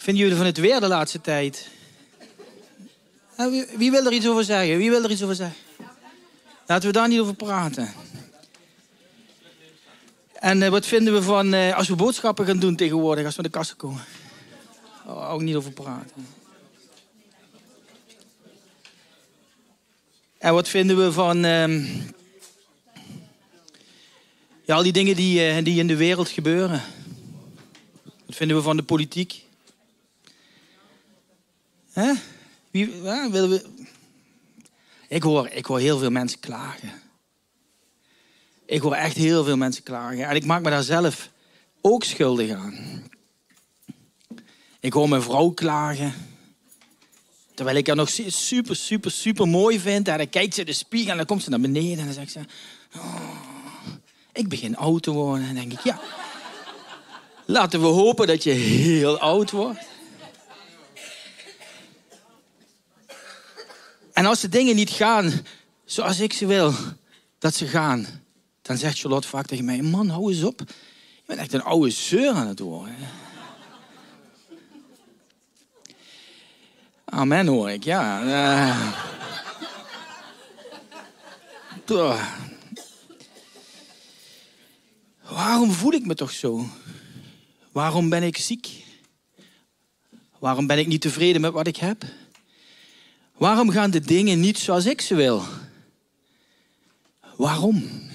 vinden jullie van het weer de laatste tijd? Nou, wie, wil er iets over zeggen? Wie wil er iets over zeggen? Laten we daar niet over praten. En eh, wat vinden we van eh, als we boodschappen gaan doen tegenwoordig, als we naar de kassen komen? Oh, ook niet over praten. En wat vinden we van ehm, ja, al die dingen die, eh, die in de wereld gebeuren? Wat vinden we van de politiek? Wie, willen we... ik, hoor, ik hoor heel veel mensen klagen. Ik hoor echt heel veel mensen klagen. En ik maak me daar zelf ook schuldig aan. Ik hoor mijn vrouw klagen. Terwijl ik haar nog super, super, super mooi vind. En dan kijkt ze in de spiegel en dan komt ze naar beneden. En dan zegt ze... Oh, ik begin oud te worden. En dan denk ik, ja... Laten we hopen dat je heel oud wordt. En als de dingen niet gaan zoals ik ze wil dat ze gaan, dan zegt Charlotte vaak tegen mij: Man, hou eens op. Je bent echt een oude zeur aan het worden. Amen hoor ik, ja. Uh, waarom voel ik me toch zo? Waarom ben ik ziek? Waarom ben ik niet tevreden met wat ik heb? Waarom gaan de dingen niet zoals ik ze wil? Waarom?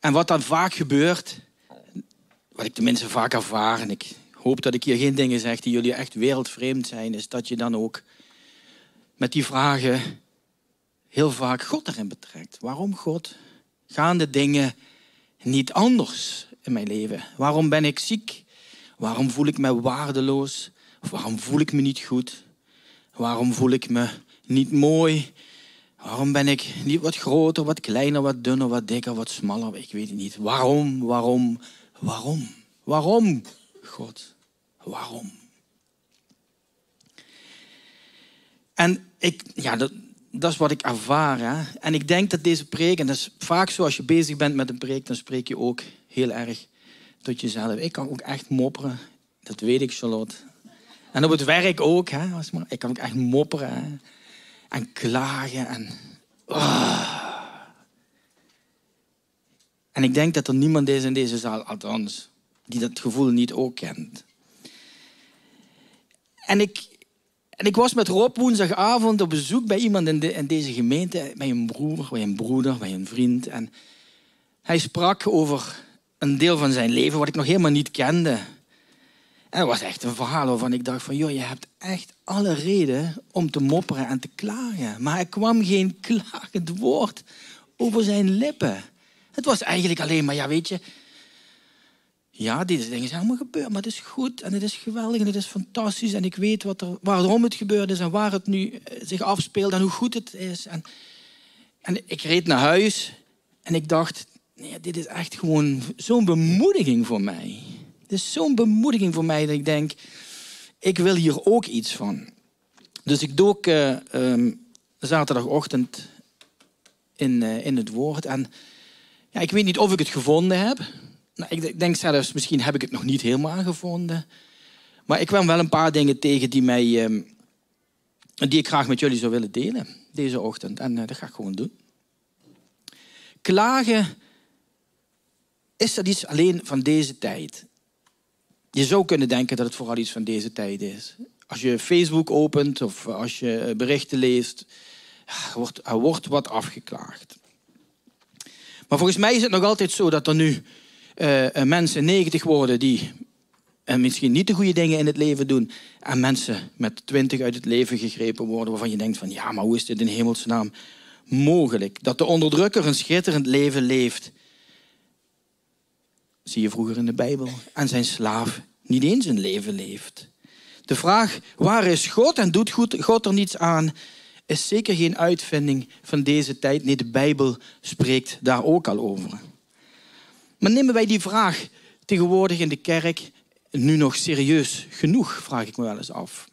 En wat dan vaak gebeurt, wat ik tenminste vaak ervaar, en ik hoop dat ik hier geen dingen zeg die jullie echt wereldvreemd zijn, is dat je dan ook met die vragen heel vaak God erin betrekt. Waarom God? Gaan de dingen niet anders in mijn leven? Waarom ben ik ziek? Waarom voel ik me waardeloos? Waarom voel ik me niet goed? Waarom voel ik me niet mooi? Waarom ben ik niet wat groter, wat kleiner, wat dunner, wat dikker, wat smaller? Ik weet het niet. Waarom, waarom, waarom? Waarom, God? Waarom? En ik, ja, dat, dat is wat ik ervaar. En ik denk dat deze preek, en dat is vaak zo als je bezig bent met een preek, dan spreek je ook heel erg tot jezelf. Ik kan ook echt mopperen. Dat weet ik, Charlotte. En op het werk ook. Hè? Ik kan ook echt mopperen en klagen. En, oh. en ik denk dat er niemand is in deze zaal, althans, die dat gevoel niet ook kent. En ik, en ik was met Rob woensdagavond op bezoek bij iemand in, in deze gemeente, bij een broer, bij een broeder, bij een vriend. En hij sprak over een deel van zijn leven wat ik nog helemaal niet kende. En was echt een verhaal waarvan ik dacht van, joh, je hebt echt alle reden om te mopperen en te klagen. Maar er kwam geen klagend woord over zijn lippen. Het was eigenlijk alleen maar, ja, weet je, ja, deze dingen zijn allemaal gebeurd, maar het is goed en het is geweldig en het is fantastisch. En ik weet wat er, waarom het gebeurd is en waar het nu eh, zich afspeelt en hoe goed het is. En, en ik reed naar huis en ik dacht, nee, dit is echt gewoon zo'n bemoediging voor mij. Is zo'n bemoediging voor mij dat ik denk, ik wil hier ook iets van. Dus ik dook uh, um, zaterdagochtend in, uh, in het woord. En ja, ik weet niet of ik het gevonden heb. Nou, ik denk zelfs, misschien heb ik het nog niet helemaal gevonden. Maar ik kwam wel een paar dingen tegen die, mij, um, die ik graag met jullie zou willen delen deze ochtend. En uh, dat ga ik gewoon doen. Klagen, is dat iets alleen van deze tijd? Je zou kunnen denken dat het vooral iets van deze tijd is. Als je Facebook opent of als je berichten leest, er wordt, wordt wat afgeklaagd. Maar volgens mij is het nog altijd zo dat er nu uh, mensen 90 worden die en misschien niet de goede dingen in het leven doen. En mensen met 20 uit het leven gegrepen worden waarvan je denkt van ja, maar hoe is dit in hemelsnaam mogelijk? Dat de onderdrukker een schitterend leven leeft zie je vroeger in de Bijbel, en zijn slaaf niet eens een leven leeft. De vraag, waar is God en doet God er niets aan, is zeker geen uitvinding van deze tijd. Nee, de Bijbel spreekt daar ook al over. Maar nemen wij die vraag tegenwoordig in de kerk nu nog serieus genoeg, vraag ik me wel eens af.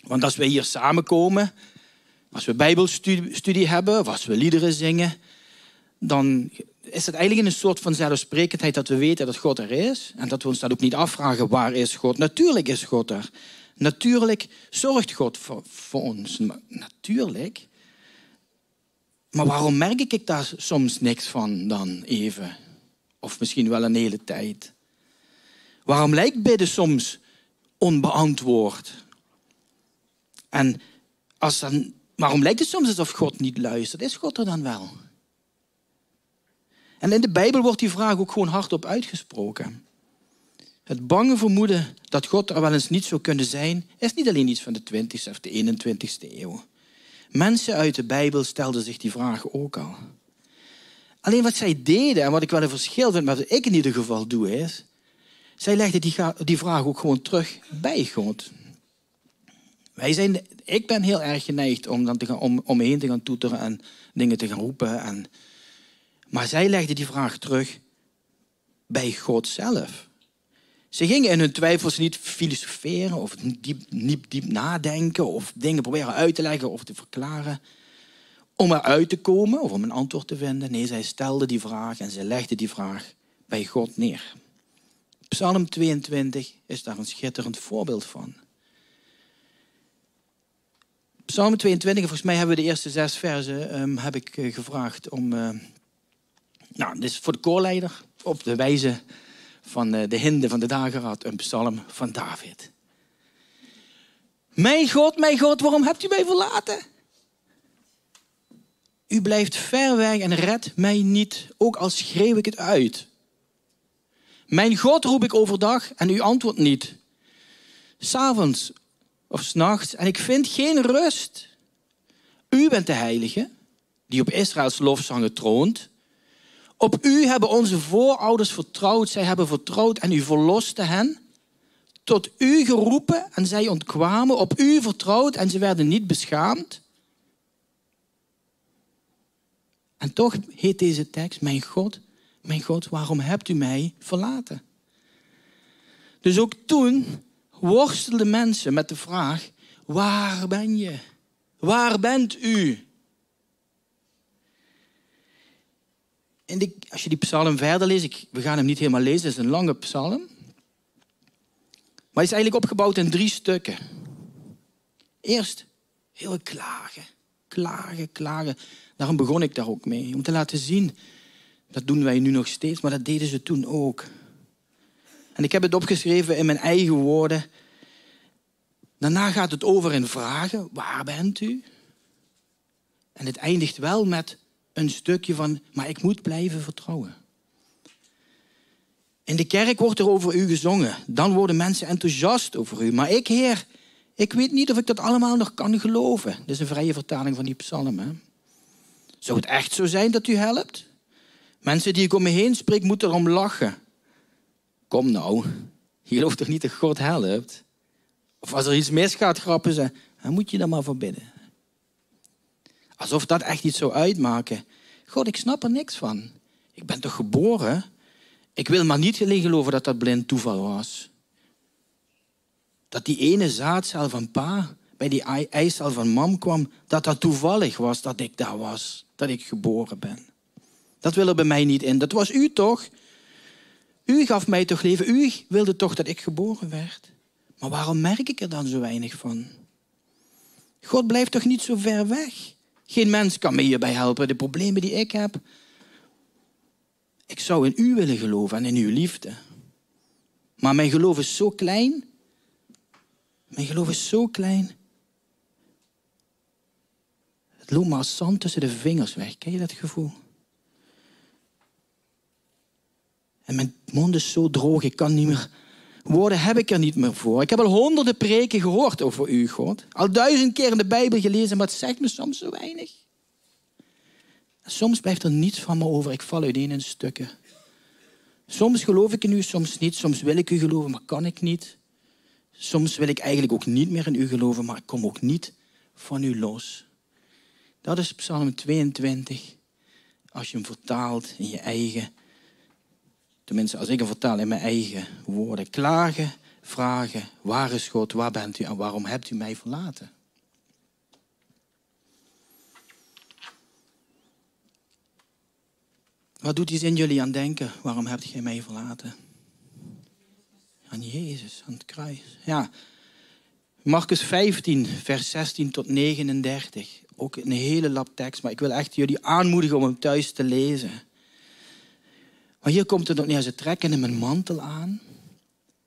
Want als wij hier samenkomen, als we bijbelstudie hebben, als we liederen zingen, dan is het eigenlijk een soort van zelfsprekendheid dat we weten dat God er is. En dat we ons dat ook niet afvragen, waar is God? Natuurlijk is God er. Natuurlijk zorgt God voor, ons. Natuurlijk. Maar waarom merk ik daar soms niks van dan even? Of misschien wel een hele tijd. Waarom lijkt bidden soms onbeantwoord? En als dan, waarom lijkt het soms alsof God niet luistert? Is God er dan wel? En in de Bijbel wordt die vraag ook gewoon hardop uitgesproken. Het bange vermoeden dat God er wel eens niet zou kunnen zijn, is niet alleen iets van de 20e of de 21e eeuw. Mensen uit de Bijbel stelden zich die vraag ook al. Alleen wat zij deden, en wat ik wel een verschil vind, maar wat ik in ieder geval doe, is... Zij legden die, die vraag ook gewoon terug bij God. Wij zijn, ik ben heel erg geneigd om, dan te gaan, om, om me heen te gaan toeteren en dingen te gaan roepen. En, maar zij legden die vraag terug bij God zelf. Ze gingen in hun twijfels niet filosoferen of diep, diep, nadenken of dingen proberen uit te leggen of te verklaren om eruit te komen of om een antwoord te vinden. Nee, zij stelden die vraag en ze legden die vraag bij God neer. Psalm 22 is daar een schitterend voorbeeld van. Psalm 22, volgens mij hebben we de eerste zes versen um, heb ik uh, gevraagd om. Uh, nou, is voor de koorleider op de wijze van uh, de hinde van de dageraad, een psalm van David. Mijn God, mijn God, waarom hebt u mij verlaten? U blijft ver weg en redt mij niet, ook al schreeuw ik het uit. Mijn God roep ik overdag en u antwoordt niet. S'avonds of s'nachts en ik vind geen rust. U bent de heilige die op Israëls lofzangen troont. Op u hebben onze voorouders vertrouwd. Zij hebben vertrouwd en u verloste hen. Tot u geroepen en zij ontkwamen. Op u vertrouwd en ze werden niet beschaamd. En toch heet deze tekst, mijn God, mijn God, waarom hebt u mij verlaten? Dus ook toen worstelden mensen met de vraag, waar ben je? Waar bent u? Als je die psalm verder leest, ik, we gaan hem niet helemaal lezen, het is een lange psalm. Maar hij is eigenlijk opgebouwd in drie stukken. Eerst heel klagen, klagen, klagen. Daarom begon ik daar ook mee. Om te laten zien, dat doen wij nu nog steeds, maar dat deden ze toen ook. En ik heb het opgeschreven in mijn eigen woorden. Daarna gaat het over in vragen, waar bent u? En het eindigt wel met een stukje van, maar ik moet blijven vertrouwen. In de kerk wordt er over u gezongen. Dan worden mensen enthousiast over u. Maar ik, Heer, ik weet niet of ik dat allemaal nog kan geloven. Dat is een vrije vertaling van die psalm. Hè? Zou het echt zo zijn dat u helpt? Mensen die ik om me heen spreek, moeten erom lachen. Kom nou, je gelooft toch niet dat God helpt? Of als er iets misgaat, grappen ze, dan moet je dan maar voor bidden. Alsof dat echt iets zou uitmaken. God, ik snap er niks van. Ik ben toch geboren? Ik wil maar niet geloven dat dat blind toeval was. Dat die ene zaadcel van pa bij die eicel van mam kwam, dat dat toevallig was dat ik daar was, dat ik geboren ben. Dat wil er bij mij niet in. Dat was u toch? U gaf mij toch leven? U wilde toch dat ik geboren werd? Maar waarom merk ik er dan zo weinig van? God blijft toch niet zo ver weg? Geen mens kan me hierbij helpen. De problemen die ik heb. Ik zou in u willen geloven en in uw liefde. Maar mijn geloof is zo klein. Mijn geloof is zo klein. Het loopt maar als zand tussen de vingers weg. Ken je dat gevoel? En mijn mond is zo droog, ik kan niet meer. Woorden heb ik er niet meer voor. Ik heb al honderden preken gehoord over u, God. Al duizend keer in de Bijbel gelezen, maar het zegt me soms zo weinig. soms blijft er niets van me over. Ik val uiteen in stukken. Soms geloof ik in u, soms niet. Soms wil ik u geloven, maar kan ik niet. Soms wil ik eigenlijk ook niet meer in u geloven, maar ik kom ook niet van u los. Dat is Psalm 22. Als je hem vertaalt in je eigen tenminste als ik het vertaal in mijn eigen woorden, klagen, vragen, waar is God, waar bent u en waarom hebt u mij verlaten? Wat doet iets in jullie aan denken? Waarom hebt gij mij verlaten? Aan Jezus, aan het kruis. Ja. Marcus 15, vers 16 tot 39. Ook een hele lap tekst, maar ik wil echt jullie aanmoedigen om hem thuis te lezen. Maar hier komt het nog. Ze trekken hem een mantel aan.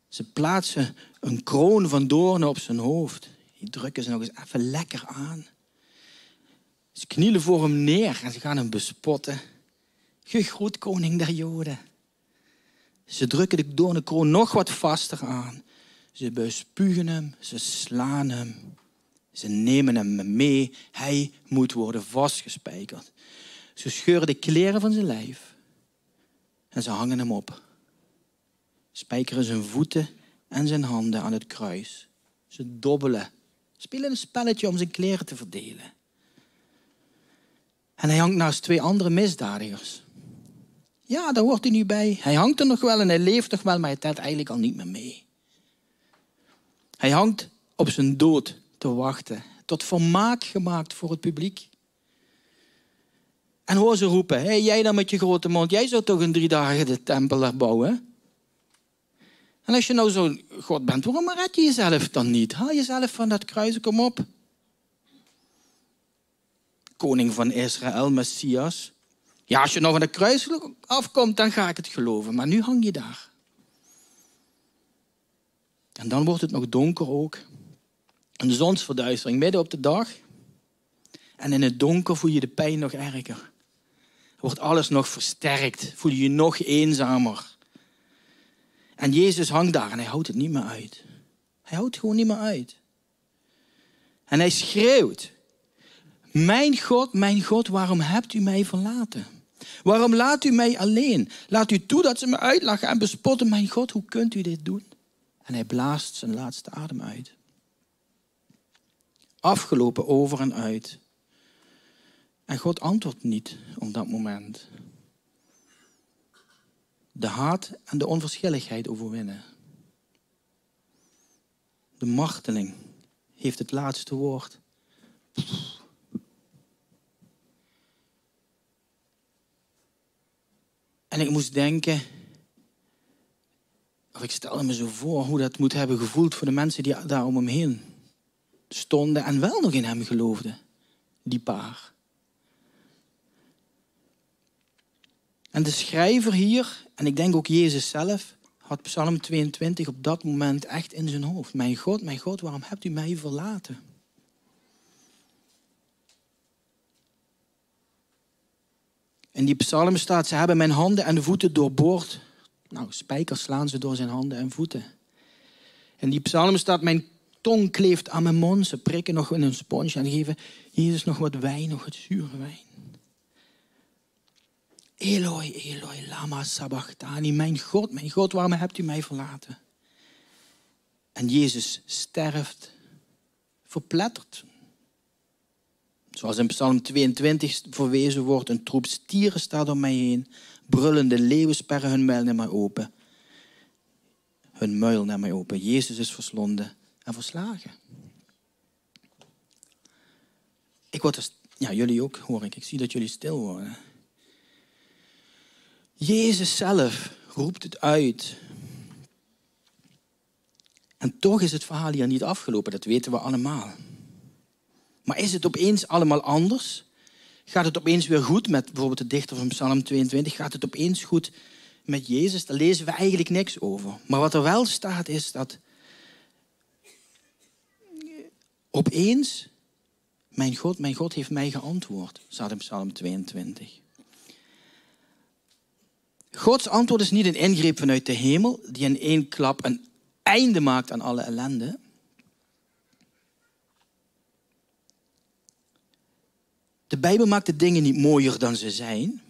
Ze plaatsen een kroon van doornen op zijn hoofd. Die drukken ze nog eens even lekker aan. Ze knielen voor hem neer en ze gaan hem bespotten. Gegroet koning der Joden. Ze drukken de doornenkroon nog wat vaster aan. Ze bespugen hem, ze slaan hem. Ze nemen hem mee. Hij moet worden vastgespijkerd. Ze scheuren de kleren van zijn lijf. En ze hangen hem op. Spijkeren zijn voeten en zijn handen aan het kruis. Ze dobbelen. Spelen een spelletje om zijn kleren te verdelen. En hij hangt naast twee andere misdadigers. Ja, daar hoort hij nu bij. Hij hangt er nog wel en hij leeft nog wel, maar hij telt eigenlijk al niet meer mee. Hij hangt op zijn dood te wachten. Tot vermaak gemaakt voor het publiek. En hoor ze roepen, hey, jij dan met je grote mond, jij zou toch in drie dagen de tempel herbouwen? En als je nou zo'n God bent, waarom red je jezelf dan niet? Haal jezelf van dat kruis, kom op. Koning van Israël, Messias. Ja, als je nou van het kruis afkomt, dan ga ik het geloven. Maar nu hang je daar. En dan wordt het nog donker ook. Een zonsverduistering midden op de dag. En in het donker voel je de pijn nog erger. Wordt alles nog versterkt. Voel je je nog eenzamer. En Jezus hangt daar en hij houdt het niet meer uit. Hij houdt het gewoon niet meer uit. En hij schreeuwt. Mijn God, mijn God, waarom hebt u mij verlaten? Waarom laat u mij alleen? Laat u toe dat ze me uitlachen en bespotten. Mijn God, hoe kunt u dit doen? En hij blaast zijn laatste adem uit. Afgelopen over en uit. En God antwoordt niet op dat moment. De haat en de onverschilligheid overwinnen. De marteling heeft het laatste woord. En ik moest denken, of ik stelde me zo voor hoe dat moet hebben gevoeld voor de mensen die daar om hem heen stonden en wel nog in hem geloofden, die paar. En de schrijver hier, en ik denk ook Jezus zelf, had Psalm 22 op dat moment echt in zijn hoofd. Mijn God, mijn God, waarom hebt u mij verlaten? In die psalm staat, ze hebben mijn handen en voeten doorboord. Nou, spijkers slaan ze door zijn handen en voeten. In die psalm staat, mijn tong kleeft aan mijn mond. Ze prikken nog in een sponsje en geven Jezus nog wat wijn, nog wat zure wijn. Eloi, Eloi, lama sabachthani. Mijn God, mijn God, waarom hebt u mij verlaten? En Jezus sterft, verpletterd. Zoals in Psalm 22 verwezen wordt, een troep stieren staat om mij heen. Brullende leeuwen sperren hun muil naar mij open. Hun muil naar mij open. Jezus is verslonden en verslagen. Ik word er, ja, jullie ook hoor ik. Ik zie dat jullie stil worden. Jezus zelf roept het uit. En toch is het verhaal hier niet afgelopen, dat weten we allemaal. Maar is het opeens allemaal anders? Gaat het opeens weer goed met bijvoorbeeld de dichter van Psalm 22? Gaat het opeens goed met Jezus? Daar lezen we eigenlijk niks over. Maar wat er wel staat is dat opeens, mijn God, mijn God heeft mij geantwoord, staat Psalm 22. Gods antwoord is niet een ingreep vanuit de hemel die in één klap een einde maakt aan alle ellende. De Bijbel maakt de dingen niet mooier dan ze zijn.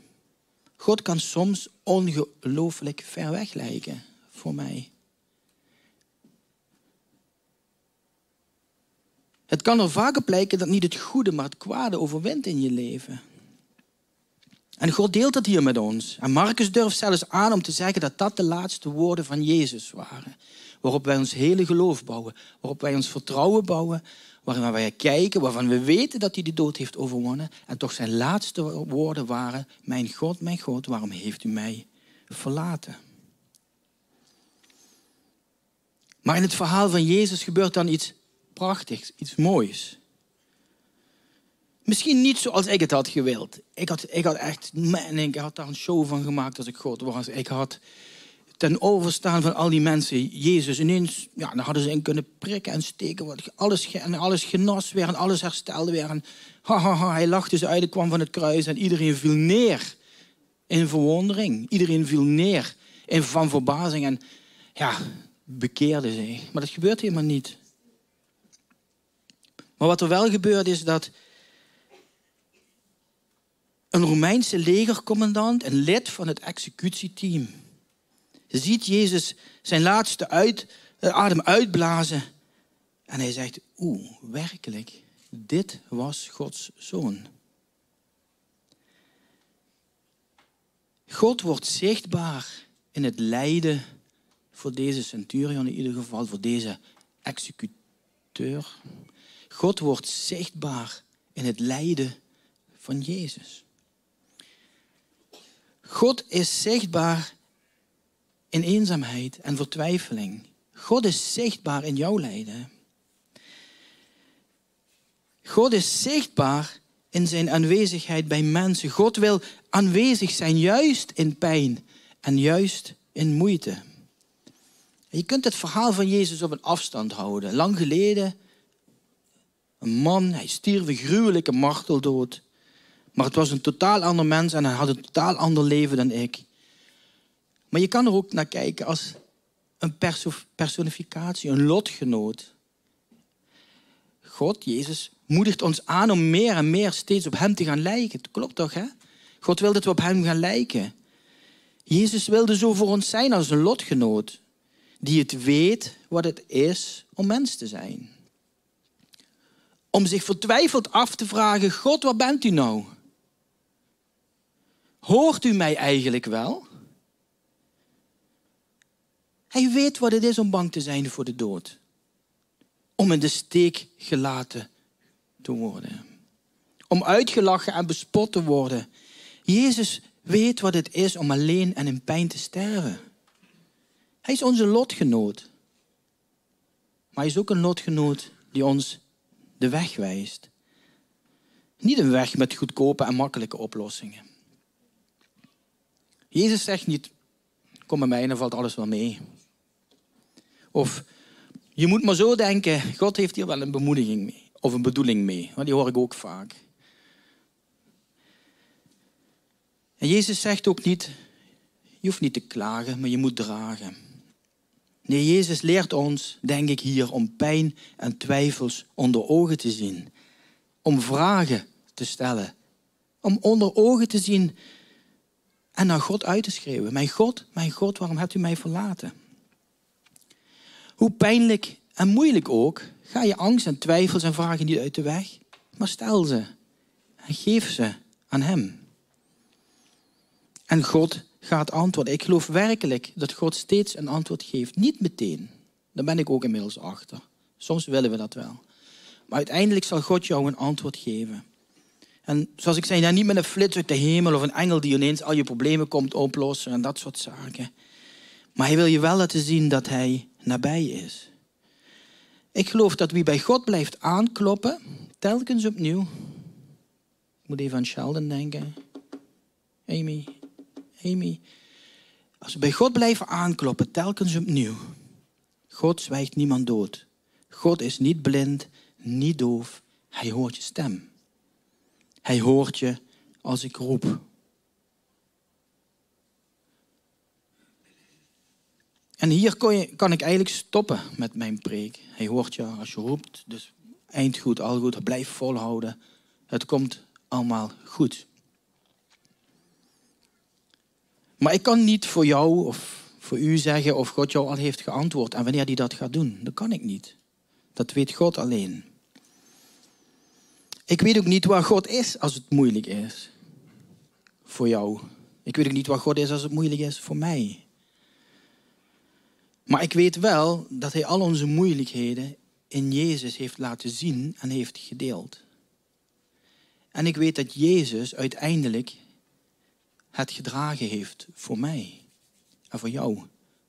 God kan soms ongelooflijk ver weg lijken voor mij. Het kan er vaker blijken dat niet het goede, maar het kwade overwint in je leven. En God deelt dat hier met ons. En Marcus durft zelfs aan om te zeggen dat dat de laatste woorden van Jezus waren. Waarop wij ons hele geloof bouwen. Waarop wij ons vertrouwen bouwen. Waarin wij kijken, waarvan we weten dat hij de dood heeft overwonnen. En toch zijn laatste woorden waren, mijn God, mijn God, waarom heeft u mij verlaten? Maar in het verhaal van Jezus gebeurt dan iets prachtigs, iets moois. Misschien niet zoals ik het had gewild. Ik had, ik had echt, man, ik had daar een show van gemaakt als ik groot was. Ik had ten overstaan van al die mensen Jezus ineens, ja, dan hadden ze in kunnen prikken en steken. Alles, en alles genas weer en alles herstelde weer. Ha, ha, ha, hij lachte ze uit, kwam van het kruis en iedereen viel neer in verwondering. Iedereen viel neer in van verbazing en ja, bekeerde zich. Maar dat gebeurt helemaal niet. Maar wat er wel gebeurt is dat een Romeinse legercommandant, een lid van het executieteam, ziet Jezus zijn laatste uit, uh, adem uitblazen. En hij zegt, oeh, werkelijk, dit was Gods zoon. God wordt zichtbaar in het lijden voor deze centurion, in ieder geval voor deze executeur. God wordt zichtbaar in het lijden van Jezus. God is zichtbaar in eenzaamheid en vertwijfeling. God is zichtbaar in jouw lijden. God is zichtbaar in zijn aanwezigheid bij mensen. God wil aanwezig zijn juist in pijn en juist in moeite. Je kunt het verhaal van Jezus op een afstand houden. Lang geleden, een man, hij stierf een gruwelijke marteldood. Maar het was een totaal ander mens en hij had een totaal ander leven dan ik. Maar je kan er ook naar kijken als een personificatie, een lotgenoot. God, Jezus, moedigt ons aan om meer en meer steeds op Hem te gaan lijken. Dat klopt toch, hè? God wil dat we op Hem gaan lijken. Jezus wilde zo voor ons zijn als een lotgenoot, die het weet wat het is om mens te zijn. Om zich vertwijfeld af te vragen, God, waar bent u nou? Hoort u mij eigenlijk wel? Hij weet wat het is om bang te zijn voor de dood. Om in de steek gelaten te worden. Om uitgelachen en bespot te worden. Jezus weet wat het is om alleen en in pijn te sterven. Hij is onze lotgenoot. Maar hij is ook een lotgenoot die ons de weg wijst. Niet een weg met goedkope en makkelijke oplossingen. Jezus zegt niet, kom bij mij en dan valt alles wel mee. Of je moet maar zo denken, God heeft hier wel een bemoediging mee. Of een bedoeling mee. Want die hoor ik ook vaak. En Jezus zegt ook niet, je hoeft niet te klagen, maar je moet dragen. Nee, Jezus leert ons, denk ik hier, om pijn en twijfels onder ogen te zien. Om vragen te stellen. Om onder ogen te zien en naar God uit te schreeuwen. Mijn God, mijn God, waarom hebt u mij verlaten? Hoe pijnlijk en moeilijk ook, ga je angst en twijfels en vragen niet uit de weg, maar stel ze en geef ze aan Hem. En God gaat antwoorden. Ik geloof werkelijk dat God steeds een antwoord geeft. Niet meteen. Daar ben ik ook inmiddels achter. Soms willen we dat wel. Maar uiteindelijk zal God jou een antwoord geven. En zoals ik zei, niet met een flits uit de hemel of een engel die ineens al je problemen komt oplossen en dat soort zaken. Maar hij wil je wel laten zien dat hij nabij is. Ik geloof dat wie bij God blijft aankloppen, telkens opnieuw. Ik moet even aan Sheldon denken. Amy, Amy. Als we bij God blijven aankloppen, telkens opnieuw. God zwijgt niemand dood. God is niet blind, niet doof. Hij hoort je stem. Hij hoort je als ik roep. En hier je, kan ik eigenlijk stoppen met mijn preek. Hij hoort je als je roept. Dus eind goed, al goed. Blijf volhouden. Het komt allemaal goed. Maar ik kan niet voor jou of voor u zeggen of God jou al heeft geantwoord en wanneer hij dat gaat doen. Dat kan ik niet. Dat weet God alleen. Ik weet ook niet waar God is als het moeilijk is. voor jou. Ik weet ook niet wat God is als het moeilijk is voor mij. Maar ik weet wel dat Hij al onze moeilijkheden in Jezus heeft laten zien en heeft gedeeld. En ik weet dat Jezus uiteindelijk het gedragen heeft voor mij en voor jou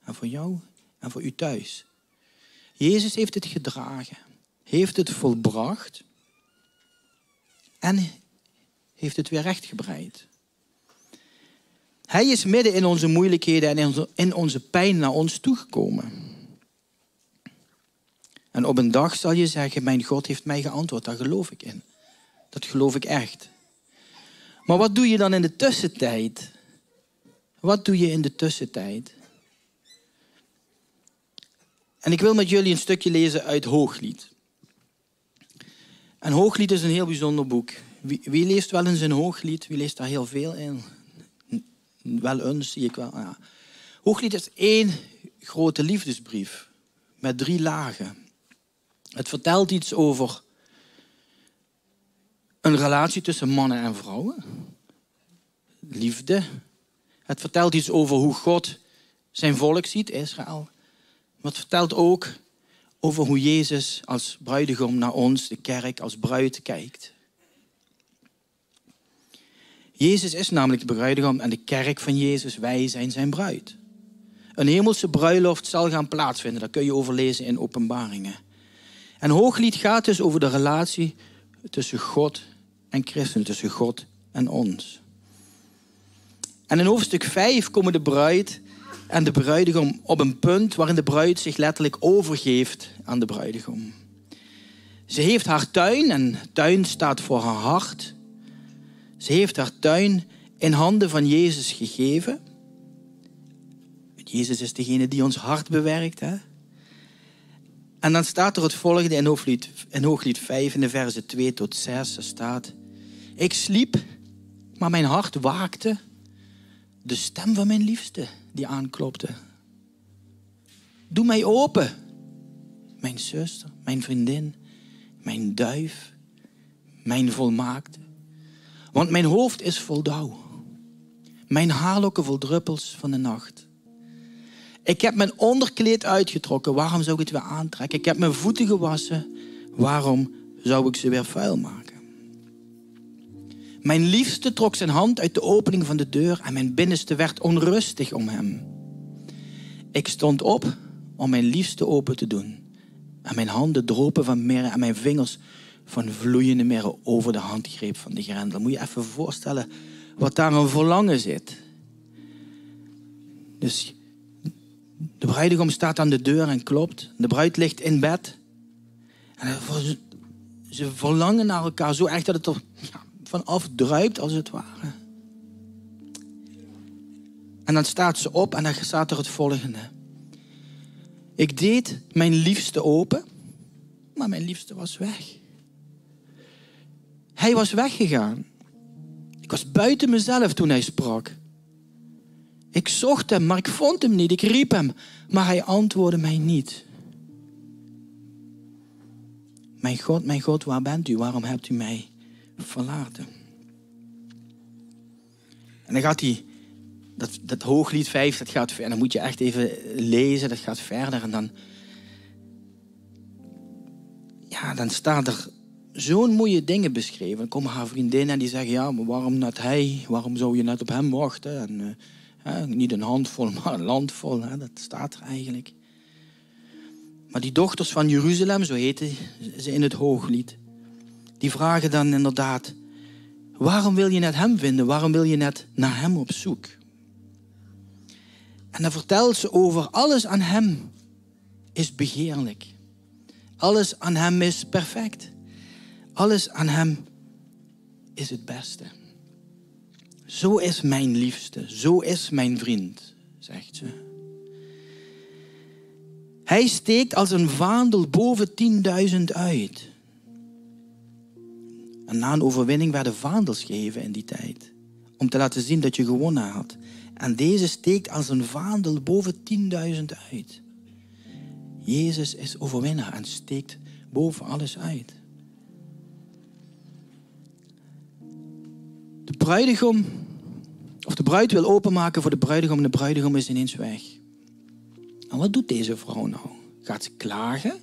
en voor jou en voor u thuis. Jezus heeft het gedragen, heeft het volbracht en heeft het weer rechtgebreid. Hij is midden in onze moeilijkheden en in onze pijn naar ons toegekomen. En op een dag zal je zeggen, mijn God heeft mij geantwoord, daar geloof ik in. Dat geloof ik echt. Maar wat doe je dan in de tussentijd? Wat doe je in de tussentijd? En ik wil met jullie een stukje lezen uit Hooglied. En Hooglied is een heel bijzonder boek. Wie, wie leest wel eens een Hooglied? Wie leest daar heel veel in? Wel eens, zie ik wel. Ja. Hooglied is één grote liefdesbrief met drie lagen. Het vertelt iets over een relatie tussen mannen en vrouwen. Liefde. Het vertelt iets over hoe God zijn volk ziet, Israël. Maar het vertelt ook over hoe Jezus als bruidegom naar ons, de kerk, als bruid kijkt. Jezus is namelijk de bruidegom en de kerk van Jezus, wij zijn zijn bruid. Een hemelse bruiloft zal gaan plaatsvinden, dat kun je overlezen in openbaringen. En Hooglied gaat dus over de relatie tussen God en christen, tussen God en ons. En in hoofdstuk 5 komen de bruid en de bruidegom op een punt waarin de bruid zich letterlijk overgeeft aan de bruidegom. Ze heeft haar tuin en tuin staat voor haar hart. Ze heeft haar tuin in handen van Jezus gegeven. Jezus is degene die ons hart bewerkt. Hè? En dan staat er het volgende in Hooglied, in Hooglied 5, in de versen 2 tot 6. Er staat, ik sliep, maar mijn hart waakte. De stem van mijn liefste die aanklopte. Doe mij open, mijn zuster, mijn vriendin, mijn duif, mijn volmaakte. Want mijn hoofd is vol dauw. Mijn haarlokken vol druppels van de nacht. Ik heb mijn onderkleed uitgetrokken. Waarom zou ik het weer aantrekken? Ik heb mijn voeten gewassen. Waarom zou ik ze weer vuil maken? Mijn liefste trok zijn hand uit de opening van de deur en mijn binnenste werd onrustig om hem. Ik stond op om mijn liefste open te doen. En mijn handen dropen van mirre en mijn vingers van vloeiende mirre over de handgreep van de grendel. Moet je even voorstellen wat daar een verlangen zit. Dus de bruidegom staat aan de deur en klopt. De bruid ligt in bed. En ze verlangen naar elkaar zo echt dat het er vanaf druipt, als het ware. En dan staat ze op en dan staat er het volgende. Ik deed mijn liefste open, maar mijn liefste was weg. Hij was weggegaan. Ik was buiten mezelf toen hij sprak. Ik zocht hem, maar ik vond hem niet. Ik riep hem, maar hij antwoordde mij niet. Mijn God, mijn God, waar bent u? Waarom hebt u mij verlaten? En dan gaat hij, dat, dat hooglied 5, dat gaat verder. Dan moet je echt even lezen, dat gaat verder. En dan, ja, dan staan er zo'n mooie dingen beschreven. Dan komen haar vriendinnen en die zeggen, ja, maar waarom net hij? Waarom zou je net op hem wachten? En, uh, niet een handvol, maar een landvol. Hè? Dat staat er eigenlijk. Maar die dochters van Jeruzalem, zo heten ze in het hooglied, die vragen dan inderdaad: waarom wil je net hem vinden? Waarom wil je net naar hem op zoek? En dan vertelt ze over alles aan hem is begeerlijk. Alles aan hem is perfect. Alles aan hem is het beste. Zo is mijn liefste, zo is mijn vriend, zegt ze. Hij steekt als een vaandel boven tienduizend uit. En na een overwinning werden vaandels gegeven in die tijd. Om te laten zien dat je gewonnen had. En deze steekt als een vaandel boven tienduizend uit. Jezus is overwinnaar en steekt boven alles uit. De bruidegom Of de bruid wil openmaken voor de bruidegom en de bruidegom is ineens weg. En wat doet deze vrouw nou? Gaat ze klagen?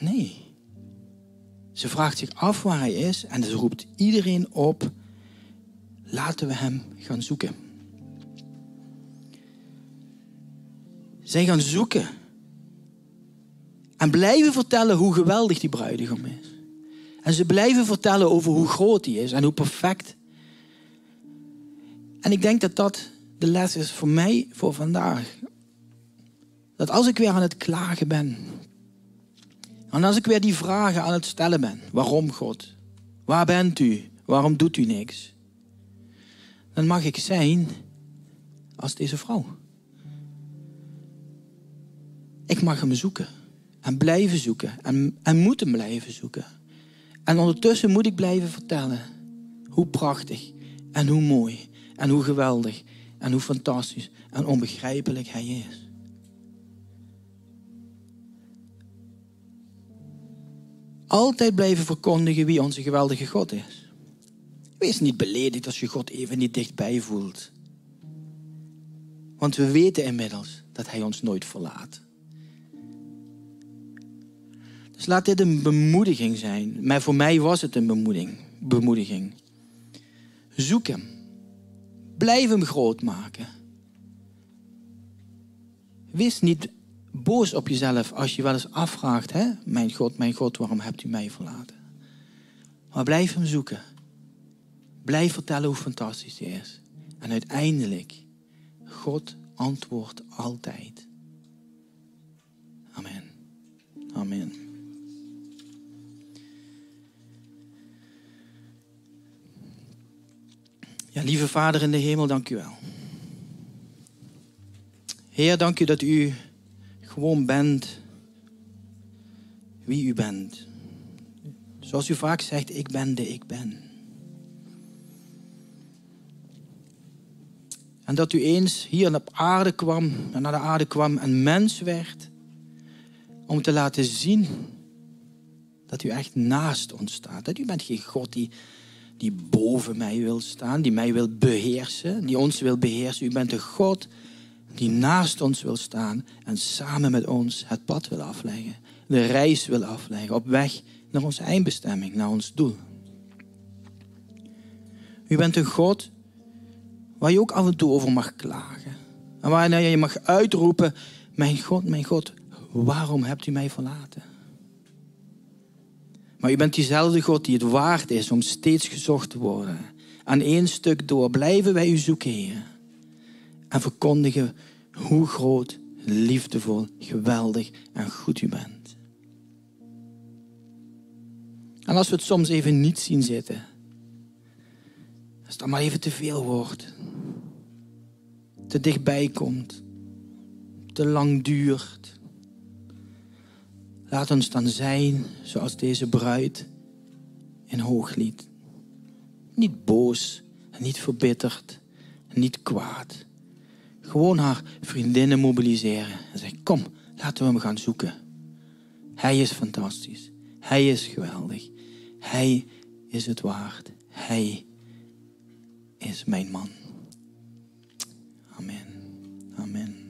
Nee. Ze vraagt zich af waar hij is en ze roept iedereen op. Laten we hem gaan zoeken. Zij gaan zoeken. En blijven vertellen hoe geweldig die bruidegom is. En ze blijven vertellen over hoe groot hij is en hoe perfect. En ik denk dat dat de les is voor mij voor vandaag. Dat als ik weer aan het klagen ben. En als ik weer die vragen aan het stellen ben. Waarom God? Waar bent u? Waarom doet u niks? Dan mag ik zijn als deze vrouw. Ik mag hem zoeken. En blijven zoeken. En, en moet hem blijven zoeken. En ondertussen moet ik blijven vertellen hoe prachtig en hoe mooi en hoe geweldig en hoe fantastisch en onbegrijpelijk Hij is. Altijd blijven verkondigen wie onze geweldige God is. Wees niet beledigd als je God even niet dichtbij voelt. Want we weten inmiddels dat Hij ons nooit verlaat. Dus laat dit een bemoediging zijn. Maar voor mij was het een bemoediging. bemoediging. Zoek Hem. Blijf Hem groot maken. Wees niet boos op jezelf als je wel eens afvraagt: hè? Mijn God, mijn God, waarom hebt u mij verlaten? Maar blijf Hem zoeken. Blijf vertellen hoe fantastisch Hij is. En uiteindelijk, God antwoordt altijd. Amen. Amen. Ja, lieve Vader in de hemel, dank u wel. Heer, dank u dat u gewoon bent wie u bent. Zoals u vaak zegt, ik ben de ik ben. En dat u eens hier op aarde kwam, en naar de aarde kwam en mens werd, om te laten zien dat u echt naast ons staat. Dat u bent geen God die die boven mij wil staan, die mij wil beheersen, die ons wil beheersen. U bent de God die naast ons wil staan en samen met ons het pad wil afleggen, de reis wil afleggen, op weg naar onze eindbestemming, naar ons doel. U bent een God waar je ook af en toe over mag klagen. En waar je mag uitroepen, mijn God, mijn God, waarom hebt u mij verlaten? Maar u bent diezelfde God die het waard is om steeds gezocht te worden. Aan één stuk door blijven wij u zoeken, Heer. En verkondigen hoe groot, liefdevol, geweldig en goed u bent. En als we het soms even niet zien zitten, als het dan maar even te veel wordt, te dichtbij komt, te lang duurt, Laat ons dan zijn zoals deze bruid in hooglied. Niet boos, niet verbitterd, niet kwaad. Gewoon haar vriendinnen mobiliseren en zeggen: Kom, laten we hem gaan zoeken. Hij is fantastisch. Hij is geweldig. Hij is het waard. Hij is mijn man. Amen.